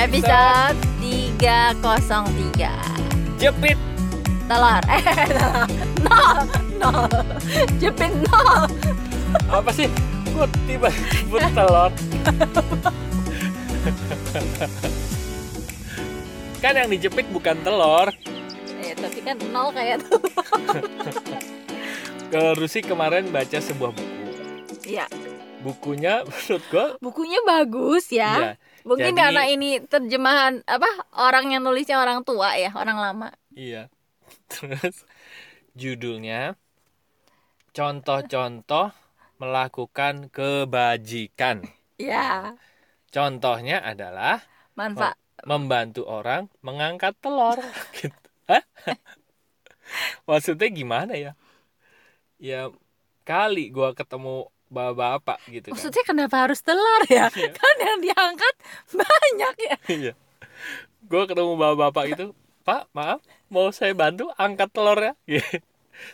episode 303 Jepit. Telur. Eh telur. Nol. Nol. Jepit nol. Apa sih? Kok tiba sebut telur? kan yang dijepit bukan telur. Eh tapi kan nol kayak tuh Kalau Rusi kemarin baca sebuah buku. Iya. Bukunya menurut gua Bukunya bagus ya. Ya, Mungkin jadi- karena ini terjemahan Apa Orang yang nulisnya orang tua ya Orang lama iya. Terus judulnya contoh-contoh melakukan kebajikan. Ya Contohnya adalah Manfaat membantu orang mengangkat telur gitu. Hah? Maksudnya gimana ya? Ya kali gua ketemu bapak-bapak gitu kan. Maksudnya kenapa harus telur ya Iya. Kan yang diangkat banyak ya Iya. Gua ketemu bapak-bapak gitu, "Pak, maaf, mau saya bantu angkat telur ya?" Gitu.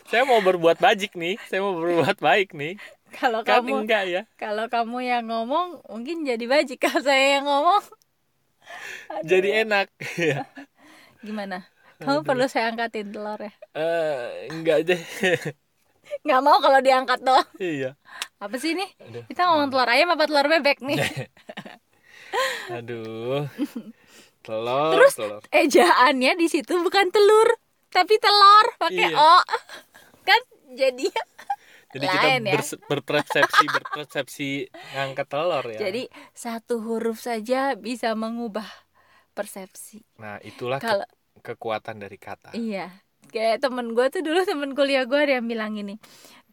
Saya mau berbuat bajik nih, saya mau berbuat baik nih. Kalau Kan kamu enggak ya? Kalau kamu yang ngomong Mungkin jadi bajik Kalau saya yang ngomong Jadi enak. Ya. Gimana? Kamu perlu saya angkatin telur ya? Eh, enggak deh. Nggak mau kalau diangkat doang iya. Apa sih ini? Aduh. Kita ngomong telur ayam apa telur bebek nih? Aduh. Telur, Terus telur. ejaannya di situ bukan telur, tapi telur pakai Iya. o. Kan jadi Jadi kita lain ya. berpersepsi berpersepsi ngangkat telur ya. jadi satu huruf saja bisa mengubah persepsi. nah, itulah ke- Kalau kekuatan dari kata. iya, kayak temen gue tuh dulu temen kuliah gue ada yang bilang gini,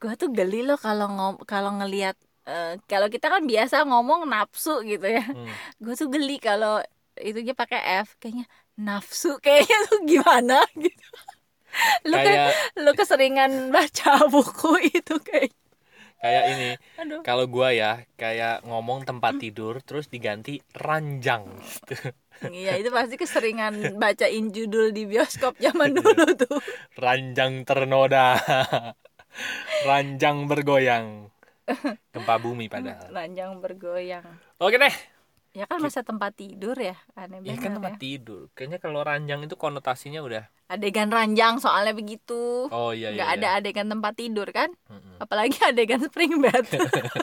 gue tuh geli loh kalau ngom kalau ngelihat eh, kalau kita kan biasa ngomong nafsu gitu ya. Hmm. gue tuh geli kalau itunya pakai F kayaknya nafsu kayaknya tuh gimana gitu lu kan Kayak lu keseringan baca buku itu kayak kayak ini. Kalau gua ya kayak ngomong tempat tidur terus diganti ranjang gitu. iya itu pasti keseringan bacain judul di bioskop zaman dulu tuh Ranjang ternoda. Ranjang bergoyang. Gempa bumi padahal. ranjang bergoyang Oke deh. Ya kan masa tempat tidur ya aneh Ya banget kan ya. tempat tidur. Kayaknya kalau ranjang itu konotasinya udah adegan ranjang soalnya begitu Oh iya iya. nggak iya. ada adegan tempat tidur kan Mm-mm. apalagi adegan spring bed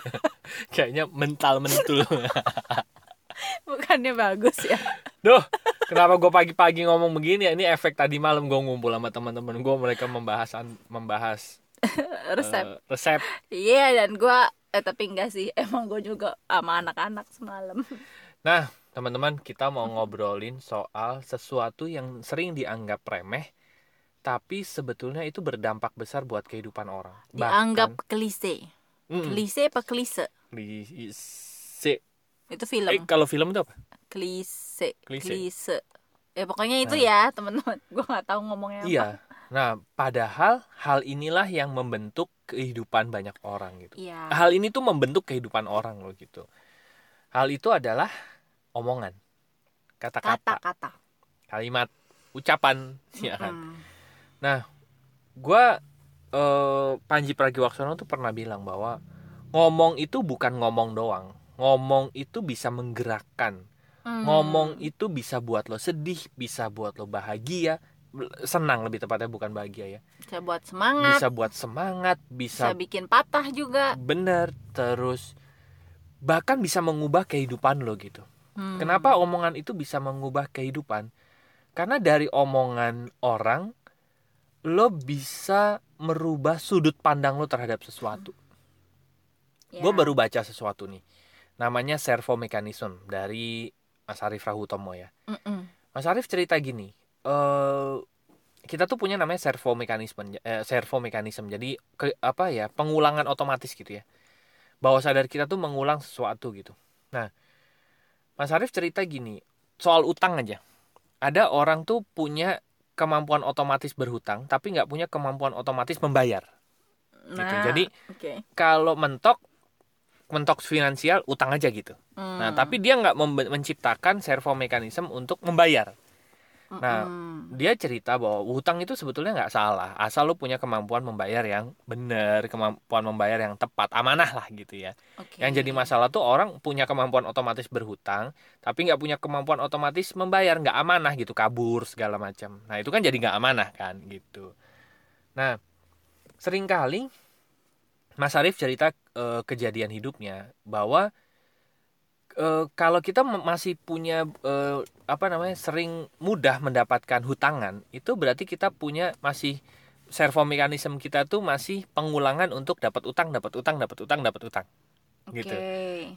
Kayaknya mental mentul. bukannya bagus ya Duh, kenapa gue pagi-pagi ngomong begini ya? Ini efek tadi malam gue ngumpul sama teman-teman gue, mereka membahas membahas resep eh, resep. Iya dan gua eh tapi enggak sih emang gue juga sama anak-anak semalam. Nah, teman-teman, kita mau ngobrolin soal sesuatu yang sering dianggap remeh, tapi sebetulnya itu berdampak besar buat kehidupan orang. Dianggap Bahkan, klise. mm, Klise apa klise? klise. Itu Eh, film. kalau film itu apa? Klise. Klise. Klise. Ya pokoknya itu Nah. ya teman-teman. Gue nggak tahu ngomongnya apa. Iya. Nah, padahal hal inilah yang membentuk kehidupan banyak orang gitu. Iya. hal ini tuh membentuk kehidupan orang loh gitu. Hal itu adalah omongan, kata-kata, Kata-kata. kalimat, ucapan, ya kan. Mm. Gua eh, Panji Pragiwaksono tuh pernah bilang bahwa ngomong itu bukan ngomong doang. Ngomong itu bisa menggerakkan. Mm. Ngomong itu bisa buat lo sedih, bisa buat lo bahagia, senang lebih tepatnya bukan bahagia ya. bisa buat semangat, Bisa buat semangat, bisa bisa bikin patah juga. bener, terus bahkan bisa mengubah kehidupan lo gitu. Hmm. Kenapa omongan itu bisa mengubah kehidupan? Karena dari omongan orang, lo bisa merubah sudut pandang lo terhadap sesuatu. Ya. Gue baru baca sesuatu nih, namanya servo mechanism dari Mas Arief Rahutomo ya. Mm-mm. Mas Arief cerita gini, eh kita tuh punya namanya servo mechanism, eh, servo mechanism. Jadi ke, apa ya pengulangan otomatis gitu ya. Bawah sadar kita tuh mengulang sesuatu gitu. Nah, Mas Arief cerita gini, soal utang aja. Ada orang tuh punya kemampuan otomatis berhutang, tapi nggak punya kemampuan otomatis membayar. Nah, Jadi oke. kalau mentok, mentok finansial utang aja gitu. Nah, Hmm. tapi dia nggak menciptakan servo mekanisme untuk membayar. Nah, Mm-mm. dia cerita bahwa hutang itu sebetulnya nggak salah asal lu punya kemampuan membayar yang benar kemampuan membayar yang tepat amanah lah gitu ya Oke. yang jadi masalah tuh orang punya kemampuan otomatis berhutang tapi nggak punya kemampuan otomatis membayar nggak amanah gitu kabur segala macam nah itu kan jadi nggak amanah kan gitu nah sering kali Mas Arief cerita eh, kejadian hidupnya bahwa eh, kalau kita masih punya eh, apa namanya sering mudah mendapatkan hutangan itu berarti kita punya masih servo mekanisme kita tuh masih pengulangan untuk dapat utang dapat utang dapat utang dapat utang. Oke. gitu.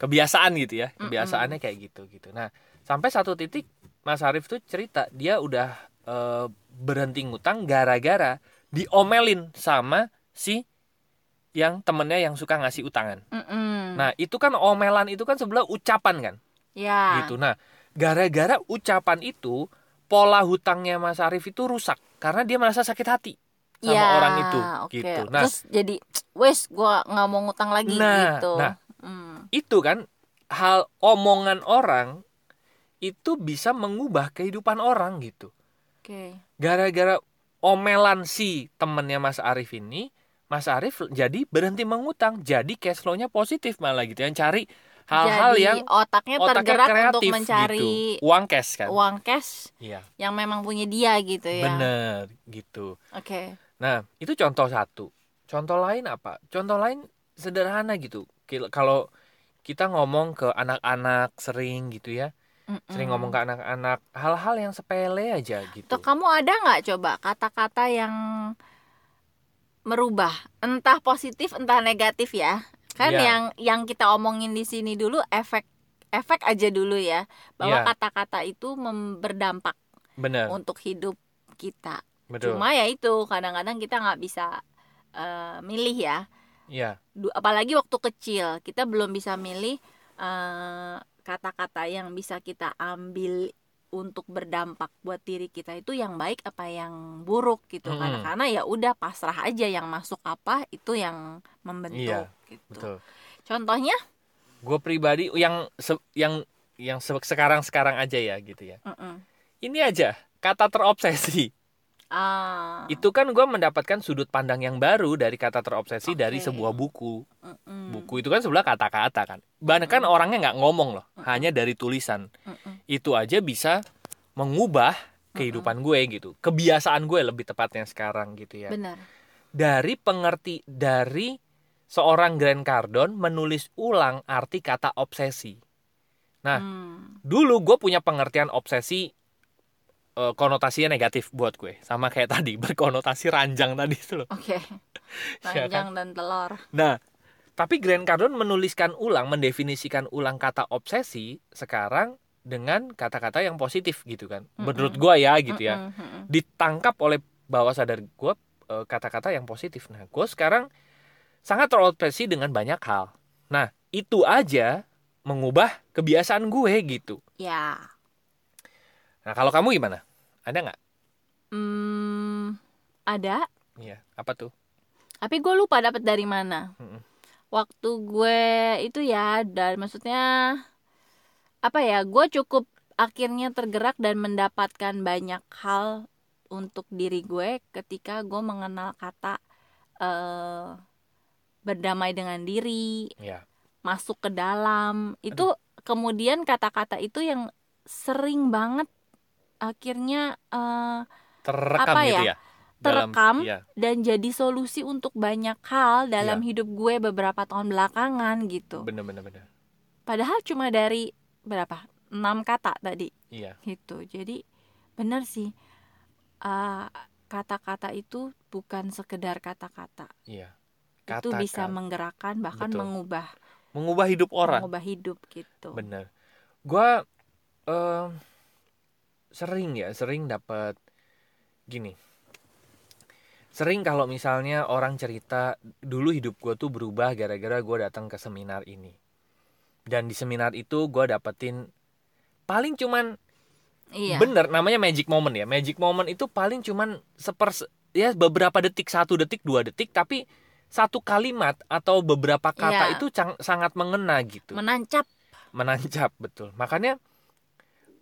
kebiasaan gitu ya kebiasaannya kayak gitu gitu. Nah sampai satu titik Mas Arief tuh cerita dia udah eh, berhenti ngutang gara-gara diomelin sama si yang temennya yang suka ngasih utangan Mm-mm. nah itu kan omelan itu kan sebelah ucapan kan ya. gitu. Nah, gara-gara ucapan itu pola hutangnya Mas Arief itu rusak karena dia merasa sakit hati sama Ya, orang itu oke. gitu. Nah, Terus jadi wes gua nggak mau ngutang lagi Nah, gitu. nah. Hmm. itu kan hal omongan orang itu bisa mengubah kehidupan orang gitu. Oke. Gara-gara omelan si temennya Mas Arief ini, Mas Arief jadi berhenti mengutang, jadi cash flow-nya positif malah gitu. Yang cari hal-hal yang otaknya, otaknya tergerak untuk kreatif mencari gitu. Uang cash kan. uang cash Iya, yang memang punya dia gitu ya. bener gitu. Oke. Nah, itu contoh satu. Contoh lain apa? Contoh lain sederhana gitu. Kalau kita ngomong ke anak-anak sering gitu ya, sering ngomong ke anak-anak hal-hal yang sepele aja gitu. Tuh kamu ada nggak coba kata-kata yang merubah. Entah positif entah negatif ya. Kan Iya. yang yang kita omongin di sini dulu efek efek aja dulu ya. Bahwa Iya. kata-kata itu mem- berdampak Bener, untuk hidup kita. Betul. cuma ya itu kadang-kadang kita nggak bisa eh, milih ya. Iya, Du- apalagi waktu kecil kita belum bisa milih eh, kata-kata yang bisa kita ambil untuk berdampak buat diri kita itu yang baik apa yang buruk gitu kan Mm-mm. karena ya udah pasrah aja yang masuk apa itu yang membentuk Iya, gitu betul. contohnya Gue pribadi yang se- yang yang se- sekarang-sekarang aja ya gitu ya. mm-mm. Ini aja kata terobsesi. Ah Itu kan gue mendapatkan sudut pandang yang baru dari kata terobsesi dari Oke. sebuah buku. mm-mm. Buku itu kan sebelah kata-kata kan. Bahkan orangnya nggak ngomong loh, hanya dari tulisan. Mm-mm. Itu aja bisa mengubah kehidupan gue gitu. Kebiasaan gue lebih tepatnya sekarang gitu ya. benar Dari pengerti dari seorang Grant Cardone menulis ulang arti kata obsesi. Nah, Hmm. Dulu gue punya pengertian obsesi eh, konotasinya negatif buat gue. Sama kayak tadi berkonotasi ranjang tadi itu loh. oke Iya ranjang dan telur Nah, tapi Grant Cardone menuliskan ulang, mendefinisikan ulang kata obsesi sekarang dengan kata-kata yang positif gitu kan. Menurut gue ya gitu ya. Mm-mm, mm-mm. Ditangkap oleh bawah sadar gue eh, kata-kata yang positif. Nah, gue sekarang sangat terobsesi dengan banyak hal. Nah, itu aja mengubah kebiasaan gue gitu. ya Nah, kalau kamu gimana? Ada nggak? hmm, ada Iya, apa tuh? tapi gue lupa dapat dari mana Mm-mm. waktu gue itu ya dan maksudnya apa ya gue cukup akhirnya tergerak dan mendapatkan banyak hal untuk diri gue ketika gue mengenal kata eh, berdamai dengan diri Iya. masuk ke dalam itu kemudian kata-kata itu yang sering banget akhirnya eh, Terekam Apa gitu ya? ya? Dalam- Terekam. Iya, dan jadi solusi untuk banyak hal dalam hidup gue beberapa tahun belakangan gitu. bener bener bener. Padahal cuma dari berapa? enam kata tadi Iya, gitu. Jadi benar sih uh, kata-kata itu bukan sekedar kata-kata. iya. Itu bisa menggerakkan bahkan Betul. mengubah Mengubah hidup orang. mengubah hidup gitu. Bener. Gua em, sering ya, sering dapat gini. Sering kalau misalnya orang cerita dulu hidup gue tuh berubah gara-gara gue datang ke seminar ini. Dan di seminar itu gue dapetin paling cuman Iya. Bener, namanya magic moment ya. Magic moment itu paling cuman seper ya beberapa detik, satu detik, dua detik, tapi satu kalimat atau beberapa kata Iya. itu sangat mengena gitu, Menancap. menancap betul. Makanya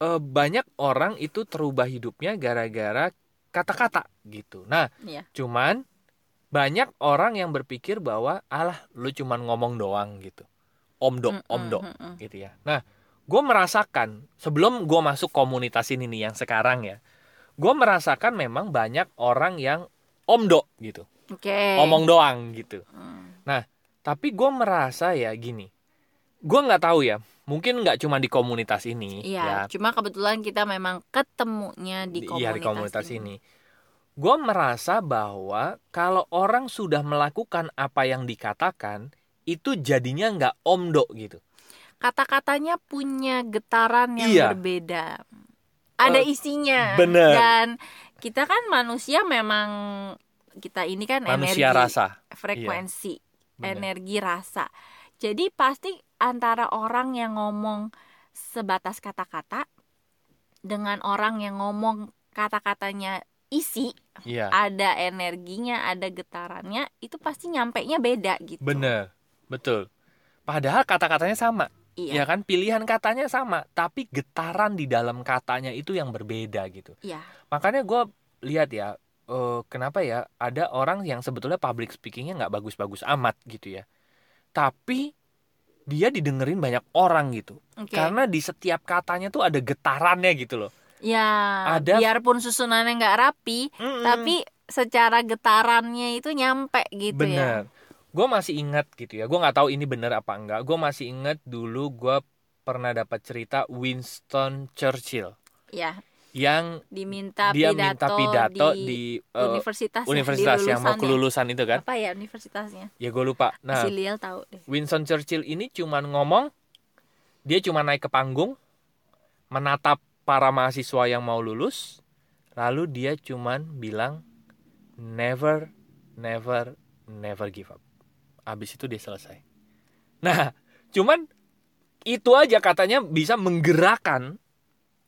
eh, banyak orang itu terubah hidupnya gara-gara kata-kata gitu. Nah, Iya. cuman banyak orang yang berpikir bahwa alah lu cuman ngomong doang gitu. Omdo, Mm, mm, omdo mm, mm. gitu ya. Nah, gue merasakan sebelum gue masuk komunitas ini nih yang sekarang ya, gue merasakan memang banyak orang yang omdo gitu, Oke. omong doang gitu. Hmm. Tapi gue merasa ya gini, gue nggak tahu ya, mungkin nggak cuma di komunitas ini, Iya, ya, cuma kebetulan kita memang ketemunya di komunitas, iya, di komunitas ini. Gue merasa bahwa kalau orang sudah melakukan apa yang dikatakan, itu jadinya nggak omdo gitu. Kata-katanya punya getaran yang Iya. berbeda. Ada Eh, isinya. bener. Dan kita kan manusia memang kita ini kan Manusia energi, rasa. frekuensi, Bener. energi rasa. Jadi pasti antara orang yang ngomong sebatas kata-kata dengan orang yang ngomong kata-katanya isi, Iya, ada energinya, ada getarannya, itu pasti nyampe nya beda gitu. bener, betul. Padahal kata-katanya sama. Iya. Ya kan pilihan katanya sama, tapi getaran di dalam katanya itu yang berbeda gitu. Iya. Makanya gue lihat ya, eh, kenapa ya ada orang yang sebetulnya public speakingnya nggak bagus-bagus amat gitu ya, tapi dia didengerin banyak orang gitu, Oke. karena di setiap katanya tuh ada getarannya gitu loh. Ya, Ada- biarpun susunannya nggak rapi, Mm-mm. tapi secara getarannya itu nyampe gitu ya. bener. Gue masih ingat gitu ya, gue nggak tahu ini bener apa enggak. Gue masih ingat dulu gue pernah dapat cerita Winston Churchill Ya, yang diminta dia pidato, minta pidato di, di, eh, universitas, universitas di yang mau kelulusan itu kan? Apa ya universitasnya? ya gue lupa. Nah si Liel tahu deh. Winston Churchill ini cuman ngomong dia cuma naik ke panggung menatap para mahasiswa yang mau lulus lalu dia cuman bilang never never never give up. Habis itu dia selesai. Nah cuman itu aja katanya bisa menggerakkan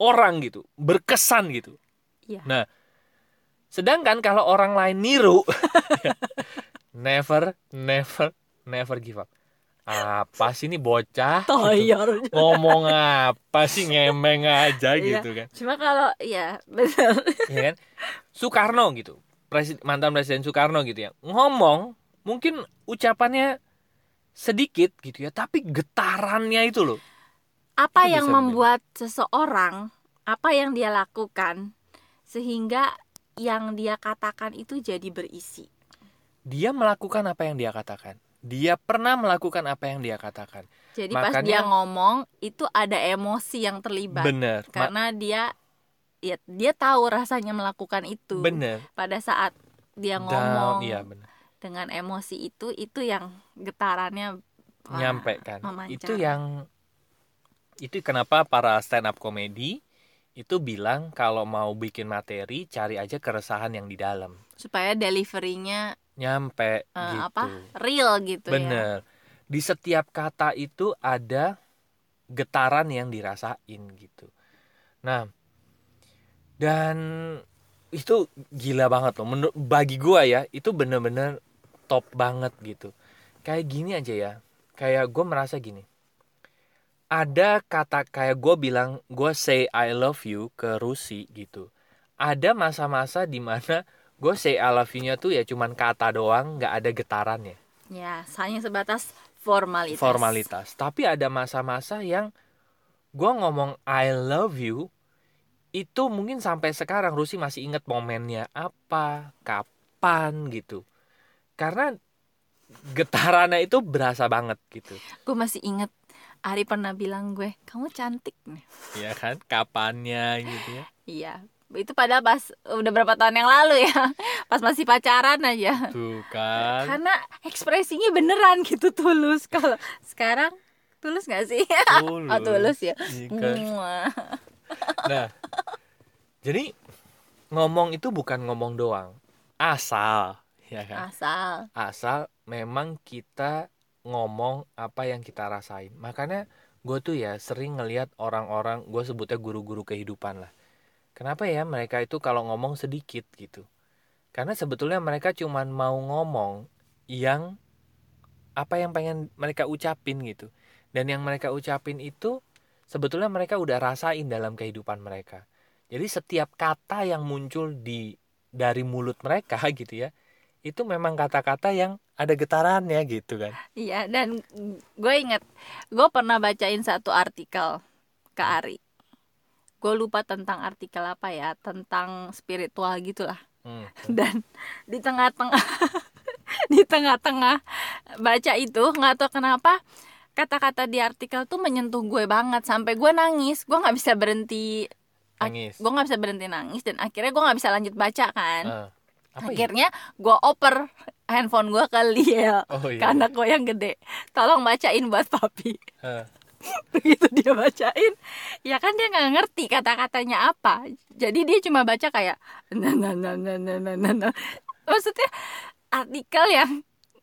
orang gitu berkesan gitu Iya. nah sedangkan kalau orang lain niru never never never give up apa sih ini bocah gitu. Toyor. ngomong apa sih ngemeng aja Iya. gitu kan Cuma kalau ya benar. ya kan Soekarno gitu mantan presiden Soekarno gitu ya ngomong mungkin ucapannya sedikit gitu ya tapi getarannya itu loh Apa Itu yang membuat seseorang apa yang dia lakukan sehingga yang dia katakan itu jadi berisi. dia melakukan apa yang dia katakan. Dia pernah melakukan apa yang dia katakan. Jadi pas Makanya- dia ngomong itu ada emosi yang terlibat. Bener. Karena dia ya dia tahu rasanya melakukan itu. bener. Pada saat dia Down, ngomong iya bener. dengan emosi itu itu yang getarannya nyampe kan. Itu yang itu kenapa para stand up comedy itu bilang kalau mau bikin materi cari aja keresahan yang di dalam. Supaya deliverynya nyampe eh, gitu. apa real gitu ya. bener. Di setiap kata itu ada getaran yang dirasain gitu. Nah dan itu gila banget loh. Menurut bagi gua ya itu bener-bener top banget gitu. Kayak gini aja ya. Kayak gue merasa gini ada kata kayak gue bilang gue say I love you ke Rusi gitu. Ada masa-masa di mana gue say I love you-nya tuh ya cuman kata doang nggak ada getarannya. Ya, hanya sebatas formalitas. formalitas. Tapi ada masa-masa yang gue ngomong I love you itu mungkin sampai sekarang Rusi masih inget momennya apa kapan gitu. Karena getarannya itu berasa banget gitu. Gue masih inget Ari pernah bilang gue, kamu cantik nih. ya kan kapannya gitu ya Iya, itu padahal pas udah berapa tahun yang lalu ya, pas masih pacaran aja. tuh kan Karena ekspresinya beneran gitu tulus. Kalau sekarang tulus gak sih? tulus, Oh tulus ya. Iya kan? Nah jadi ngomong itu bukan ngomong doang asal ya kan Asal. asal memang kita ngomong apa yang kita rasain. Makanya gue tuh ya sering ngelihat orang-orang gue sebutnya guru-guru kehidupan lah. Kenapa ya mereka itu kalau ngomong sedikit gitu? Karena sebetulnya mereka cuman mau ngomong yang apa yang pengen mereka ucapin gitu. Dan yang mereka ucapin itu sebetulnya mereka udah rasain dalam kehidupan mereka. Jadi setiap kata yang muncul di dari mulut mereka gitu ya itu memang kata-kata yang ada getarannya gitu kan Iya, dan gue inget, gue pernah bacain satu artikel ke Ari. Gue lupa tentang artikel apa ya, tentang spiritual gitulah. Hmm. Dan di tengah-tengah, di tengah-tengah baca itu, nggak tahu kenapa kata-kata di artikel tuh menyentuh gue banget sampai gue nangis. Gue nggak bisa berhenti, nangis gue nggak bisa berhenti nangis dan akhirnya gue nggak bisa lanjut baca kan. Ah, apa ya? akhirnya gue oper handphone gue ke Liel oh iya. ke anak gue yang gede. Tolong bacain buat papi. Begitu dia bacain ya kan dia nggak ngerti kata-katanya apa. Jadi dia cuma baca kayak nah nah nah nah nah nah nah, maksudnya artikel yang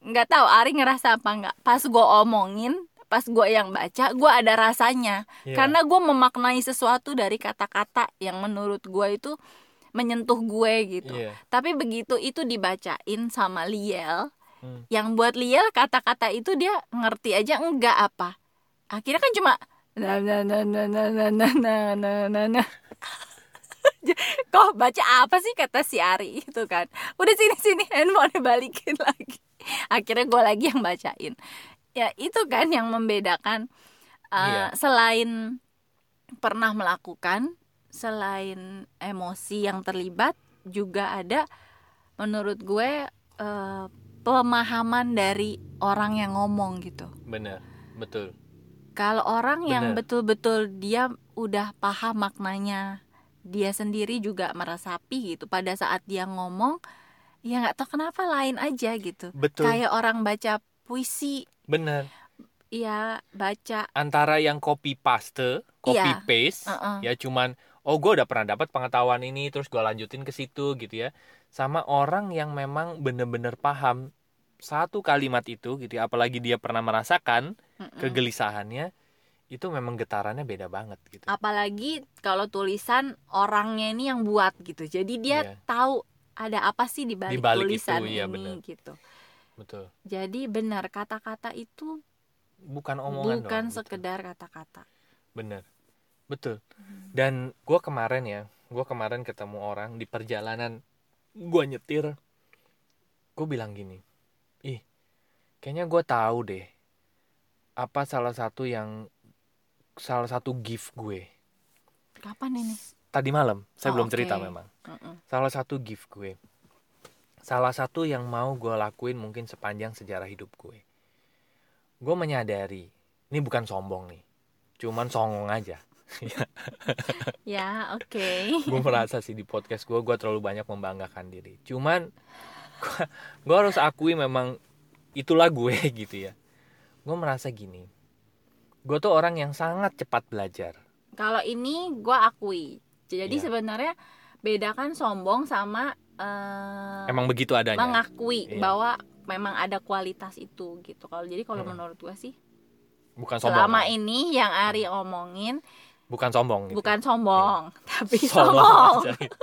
nggak tahu Ari ngerasa apa nggak. Pas gue omongin pas gue yang baca gue ada rasanya. Iya. karena gue memaknai sesuatu dari kata-kata yang menurut gue itu menyentuh gue gitu iya tapi begitu itu dibacain sama Liel Hmm. yang buat Liel kata-kata itu dia ngerti aja enggak apa akhirnya kan cuma na na na na na na na na na na kok baca apa sih kata si Ari itu kan udah sini sini handphone balikin lagi akhirnya gue lagi yang bacain ya itu kan yang membedakan uh, Iya. selain pernah melakukan selain emosi yang terlibat juga ada menurut gue eh, pemahaman dari orang yang ngomong gitu. Bener betul. Kalau orang yang Bener. betul-betul dia udah paham maknanya dia sendiri juga meresapi gitu. Pada saat dia ngomong ya nggak tahu kenapa lain aja gitu. Betul. Kayak orang baca puisi. Bener ya baca. Antara yang copy paste copy Iya. paste uh-uh. ya cuman oh gue udah pernah dapat pengetahuan ini terus gue lanjutin ke situ gitu ya sama orang yang memang bener-bener paham satu kalimat itu gitu ya apalagi dia pernah merasakan Mm-mm. kegelisahannya itu memang getarannya beda banget gitu apalagi kalau tulisan orangnya ini yang buat gitu jadi dia Iya. tahu ada apa sih di balik Di balik tulisan itu, iya, ini benar. gitu betul jadi benar kata-kata itu bukan omongan bukan doang, gitu. sekedar kata-kata bener betul. Hmm. dan gue kemarin ya gue kemarin ketemu orang di perjalanan gue nyetir. Gue bilang gini ih kayaknya gue tahu deh apa salah satu yang salah satu gift gue. Kapan ini? Tadi malam. Saya Oh, belum cerita oke. memang. Mm-mm. salah satu gift gue. Salah satu yang mau gue lakuin mungkin sepanjang sejarah hidup gue. Gue menyadari ini bukan sombong nih cuman songong aja ya oke gue merasa sih di podcast gue gue terlalu banyak membanggakan diri cuman gue harus akui memang itulah gue gitu ya gue merasa gini gue tuh orang yang sangat cepat belajar kalau ini gue akui jadi Iya. sebenarnya bedakan sombong sama eh, emang begitu adanya mengakui Iya. bahwa memang ada kualitas itu gitu kalau jadi kalau Mm-mm. menurut gue sih bukan sombong selama kan? ini yang Ari omongin bukan sombong gitu. bukan sombong tapi aja gitu.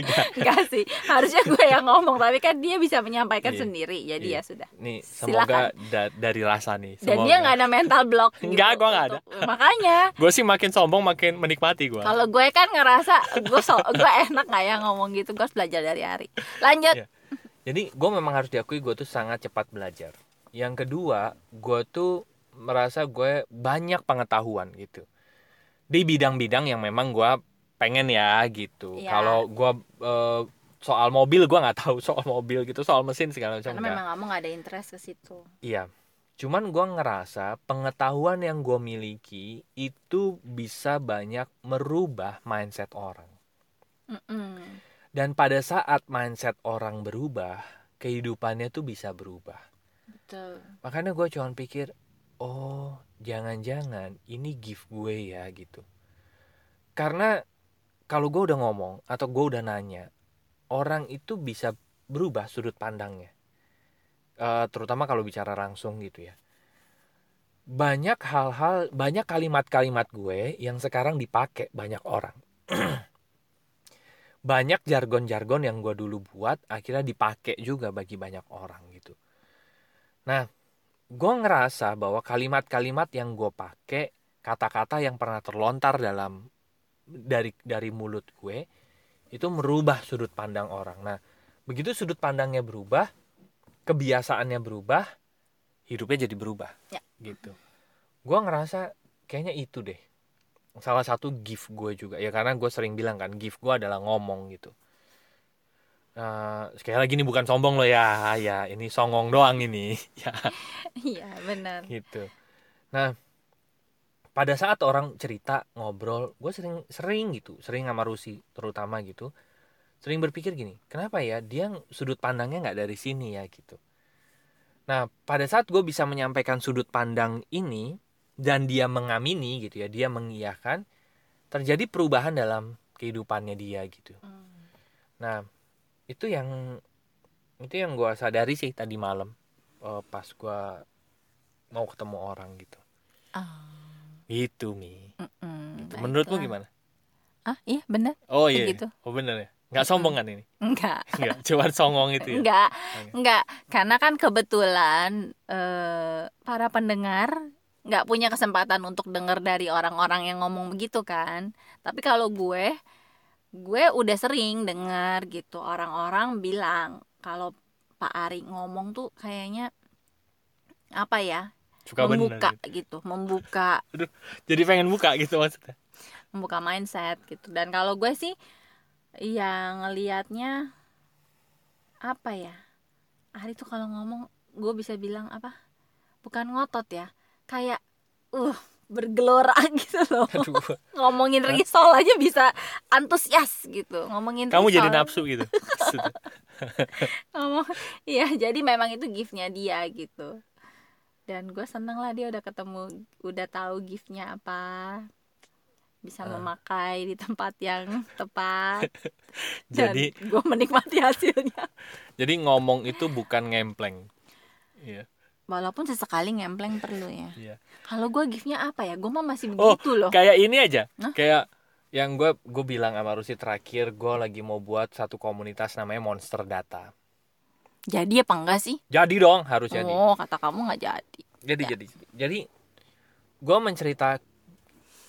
Nggak, enggak sih harusnya gue yang ngomong tapi kan dia bisa menyampaikan Iya. sendiri jadi Iya. ya sudah nih Silakan. semoga da- dari rasa nih dan semoga. dia nggak ada mental block gitu Nggak, gua nggak untuk- makanya gue sih makin sombong makin menikmati gue kalau gue kan ngerasa gue so, gue enak nggak ya ngomong gitu gue harus belajar dari Ari lanjut Iya. jadi gue memang harus diakui gue tuh sangat cepat belajar yang kedua gue tuh merasa gue banyak pengetahuan gitu di bidang-bidang yang memang gue pengen ya gitu Iya. kalau gue eh, soal mobil gue nggak tahu soal mobil gitu soal mesin segala macam karena memang kamu nggak ada interest ke situ Iya, cuman gua ngerasa pengetahuan yang gue miliki itu bisa banyak merubah mindset orang. Mm-mm. Dan pada saat mindset orang berubah, kehidupannya tuh bisa berubah. betul Makanya gue cuman pikir, oh jangan-jangan ini gift gue ya gitu. Karena kalau gue udah ngomong atau gue udah nanya, orang itu bisa berubah sudut pandangnya. Eh, terutama kalau bicara langsung gitu ya. Banyak hal-hal, banyak kalimat-kalimat gue yang sekarang dipakai banyak orang. banyak jargon-jargon yang gue dulu buat akhirnya dipakai juga bagi banyak orang gitu. Nah, gue ngerasa bahwa kalimat-kalimat yang gue pakai kata-kata yang pernah terlontar dalam dari dari mulut gue itu merubah sudut pandang orang. Nah begitu sudut pandangnya berubah kebiasaannya berubah hidupnya jadi berubah. Ya. gitu. Gue ngerasa kayaknya itu deh. Salah satu gift gue juga. Ya karena gue sering bilang kan gift gue adalah ngomong gitu Nah, sekali lagi ini bukan sombong loh ya. Ya ini songong doang ini. Ya. Iya benar. Gitu. Nah pada saat orang cerita ngobrol gue sering sering gitu sering sama Rusi terutama gitu sering berpikir gini kenapa ya? Dia sudut pandangnya nggak dari sini ya gitu. Nah pada saat gue bisa menyampaikan sudut pandang ini dan dia mengamini gitu ya dia mengiyakan terjadi perubahan dalam kehidupannya dia gitu. Nah itu yang itu yang gue sadari sih tadi malam eh, pas gue mau ketemu orang gitu Ah, Itu mi. mm-mm, Gitu. Menurutmu gimana? ah iya benar Oh Kayak iya. gitu. Oh bener ya. Nggak sombong kan ini? enggak Enggak. Cuma songong itu ya. enggak Oke. enggak karena kan kebetulan eh, para pendengar nggak punya kesempatan untuk dengar dari orang-orang yang ngomong begitu kan tapi kalau gue gue udah sering dengar gitu orang-orang bilang kalau Pak Ari ngomong tuh kayaknya apa ya Suka bener. membuka gitu. gitu membuka Jadi pengen buka gitu maksudnya. membuka mindset gitu dan kalau gue sih ya ngelihatnya apa ya Ari tuh kalau ngomong gue bisa bilang apa bukan ngotot ya kayak uh bergelora gitu loh Aduh. ngomongin risol aja bisa antusias gitu ngomongin Kamu jadi risol. nafsu gitu. Ngomong iya jadi memang itu giftnya dia gitu dan gue seneng lah dia udah ketemu udah tahu giftnya apa bisa Ah. memakai di tempat yang tepat Jadi gue menikmati hasilnya jadi ngomong itu bukan ngempleng. Iya. Walaupun sesekali ngempleng perlu ya Iya. kalau gue giftnya apa ya gue mah masih Oh, begitu loh Kayak ini aja. Hah? Kayak yang gue gue bilang sama Rusi terakhir gue lagi mau buat satu komunitas namanya Monster Data. jadi apa enggak sih Jadi dong harus jadi. oh kata kamu nggak jadi jadi Ya. jadi jadi gue mencerita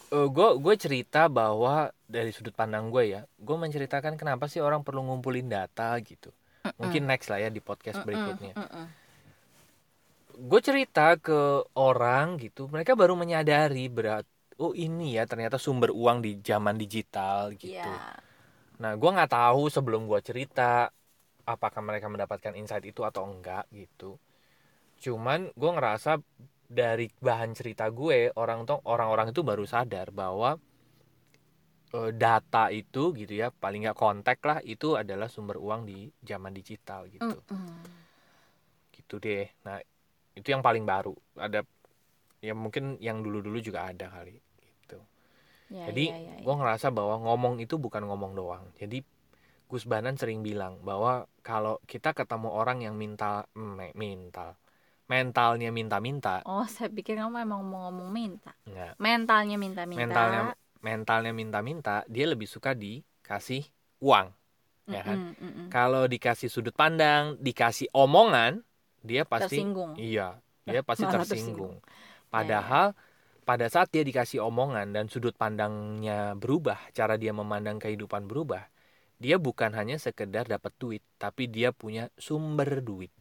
gue gue cerita bahwa dari sudut pandang gue ya gue menceritakan kenapa sih orang perlu ngumpulin data gitu mungkin next lah ya di podcast berikutnya Mm-mm. Gue cerita ke orang gitu mereka baru menyadari berat oh ini ya ternyata sumber uang di zaman digital gitu Iya. nah gue nggak tahu sebelum gue cerita apakah mereka mendapatkan insight itu atau enggak gitu cuman gue ngerasa dari bahan cerita gue orang tuh orang-orang itu baru sadar bahwa eh, data itu gitu ya paling nggak kontak lah itu adalah sumber uang di zaman digital gitu Mm-mm. gitu deh nah itu yang paling baru ada ya mungkin yang dulu-dulu juga ada kali gitu Ya, jadi ya, ya, ya. gue ngerasa bahwa ngomong itu bukan ngomong doang jadi Gus Banan sering bilang bahwa kalau kita ketemu orang yang minta me- mental mentalnya minta-minta Oh, saya pikir kamu emang mau ngomong minta. nggak Mentalnya minta-minta. mentalnya mentalnya minta-minta dia lebih suka dikasih uang ya kan Mm-mm, mm-mm. kalau dikasih sudut pandang dikasih omongan dia pasti Tersinggung. iya dia pasti Malah tersinggung tersinggung. padahal pada saat dia dikasih omongan dan sudut pandangnya berubah cara dia memandang kehidupan berubah dia bukan hanya sekedar dapat duit tapi dia punya sumber duit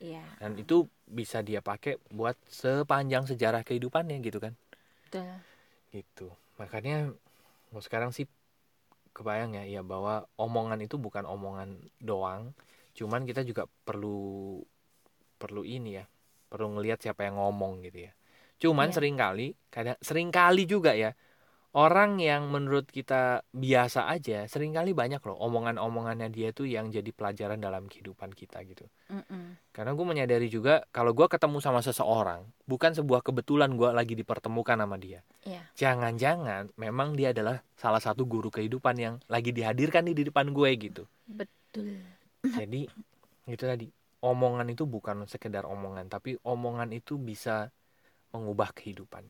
Iya, dan itu bisa dia pakai buat sepanjang sejarah kehidupannya gitu kan betul. gitu makanya mau sekarang sih kebayang ya ya bahwa omongan itu bukan omongan doang cuman kita juga perlu perlu ini ya perlu ngelihat siapa yang ngomong gitu ya cuman Iya. sering kali kadang sering kali juga ya orang yang menurut kita biasa aja sering kali banyak loh omongan-omongannya dia tuh yang jadi pelajaran dalam kehidupan kita gitu Mm-mm. karena gue menyadari juga kalau gue ketemu sama seseorang bukan sebuah kebetulan gue lagi dipertemukan sama dia Iya. jangan-jangan memang dia adalah salah satu guru kehidupan yang lagi dihadirkan di depan gue gitu Betul. jadi itu tadi omongan itu bukan sekedar omongan tapi omongan itu bisa mengubah kehidupan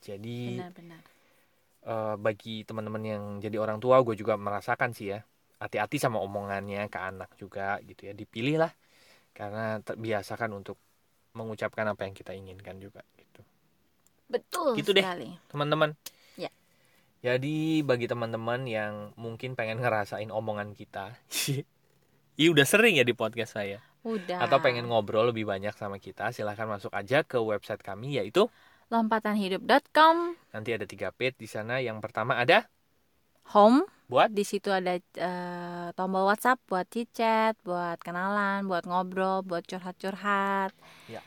jadi Benar-benar. eh, bagi teman-teman yang jadi orang tua gue juga merasakan sih ya hati-hati sama omongannya ke anak juga gitu ya dipilih lah karena terbiasakan untuk mengucapkan apa yang kita inginkan juga gitu betul Gitu deh. sekali teman-teman. Ya. Jadi bagi teman-teman yang mungkin pengen ngerasain omongan kita, Iya udah sering ya di podcast saya. Udah Atau pengen ngobrol lebih banyak sama kita, silahkan masuk aja ke website kami yaitu lompatanhidup.com nanti ada tiga page di sana. Yang pertama ada home buat di situ ada eh, tombol WhatsApp buat chat, buat kenalan, buat ngobrol, buat curhat-curhat. Ya.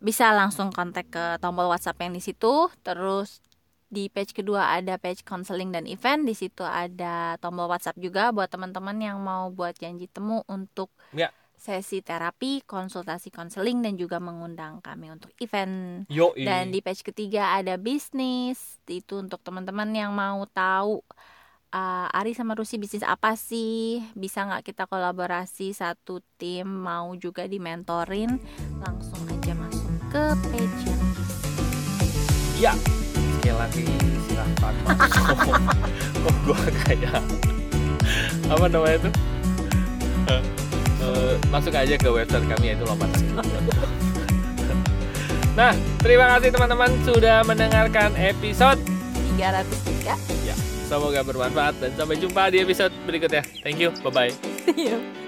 Bisa langsung kontak ke tombol WhatsApp yang di situ. Terus di page kedua ada page counseling dan event. Di situ ada tombol WhatsApp juga buat teman-teman yang mau buat janji temu untuk Ya. Sesi terapi, konsultasi konseling dan juga mengundang kami untuk event. yo Dan di page ketiga ada bisnis. Itu untuk teman-teman yang mau tahu uh, Ari sama Rusi bisnis apa sih? Bisa nggak kita kolaborasi satu tim? Mau juga dimentorin? Langsung aja masuk ke page yang ya sekali lagi silahkan masuk. oh gua kayak apa namanya itu? Masuk aja ke website kami yaitu lompatan. Nah, terima kasih teman-teman sudah mendengarkan episode 303. Semoga bermanfaat dan sampai jumpa di episode berikutnya. Thank you. Bye bye. See you.